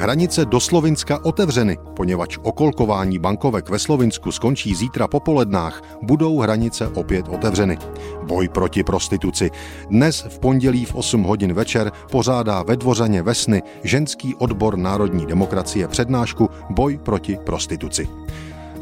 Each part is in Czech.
Hranice do Slovinska otevřeny, poněvadž okolkování bankovek ve Slovinsku skončí zítra po polednách, budou hranice opět otevřeny. Boj proti prostituci. Dnes v pondělí v 8 hodin večer pořádá ve Dvořaně Vesny ženský odbor národní demokracie přednášku Boj proti prostituci.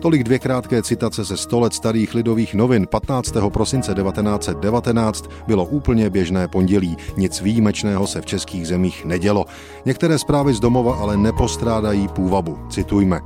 Tolik dvě krátké citace ze 100 let starých lidových novin 15. prosince 1919 bylo úplně běžné pondělí. Nic výjimečného se v českých zemích nedělo. Některé zprávy z domova ale nepostrádají půvabu. Citujme.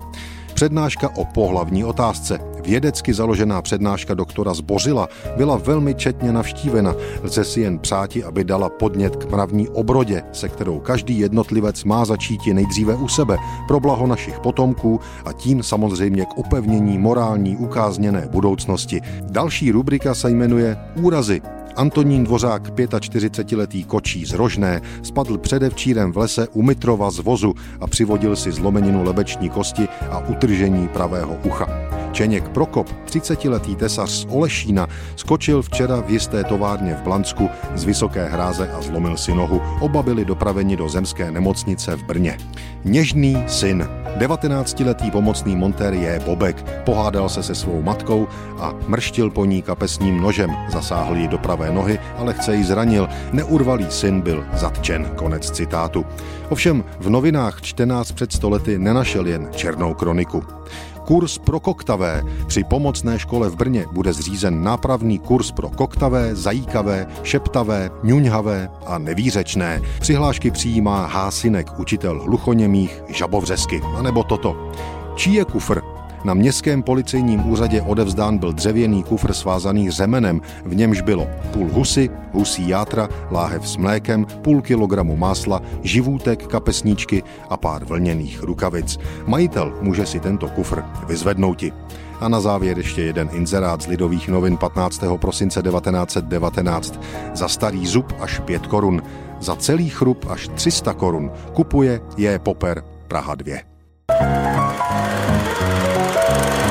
Přednáška o pohlavní otázce. Vědecky založená přednáška doktora Zbořila byla velmi četně navštívena. Lze si jen přáti, aby dala podnět k mravní obrodě, se kterou každý jednotlivec má začít nejdříve u sebe, pro blaho našich potomků a tím samozřejmě k upevnění morální ukázněné budoucnosti. Další rubrika se jmenuje Úrazy. Antonín Dvořák, 45-letý kočí z Rožné, spadl předevčírem v lese u Mitrova z vozu a přivodil si zlomeninu lebeční kosti a utržení pravého ucha. Čeněk Prokop, 30-letý tesař z Olešína, skočil včera v jisté továrně v Blansku z vysoké hráze a zlomil si nohu. Oba byli dopraveni do zemské nemocnice v Brně. Něžný syn. 19-letý pomocný montér je Bobek. Pohádal se se svou matkou a mrštil po ní kapesním nožem. Zasáhl ji do pravé nohy, ale chce ji zranil. Neurvalý syn byl zatčen. Konec citátu. Ovšem v novinách 14 před stolety nenašel jen černou kroniku. Kurs pro koktavé. Při pomocné škole v Brně bude zřízen nápravný kurz pro koktavé, zajíkavé, šeptavé, ňuňhavé a nevýřečné. Přihlášky přijímá Hásinek, učitel hluchoněmých žabovřesky. A nebo toto. Čí je kufr? Na městském policejním úřadě odevzdán byl dřevěný kufr svázaný řemenem, v němž bylo půl husy, husí játra, láhev s mlékem, půl kilogramu másla, živůtek, kapesníčky a pár vlněných rukavic. Majitel může si tento kufr vyzvednouti. A na závěr ještě jeden inzerát z Lidových novin 15. prosince 1919. Za starý zub až 5 korun, za celý chrup až 300 korun. Kupuje je Poper Praha 2. Bye.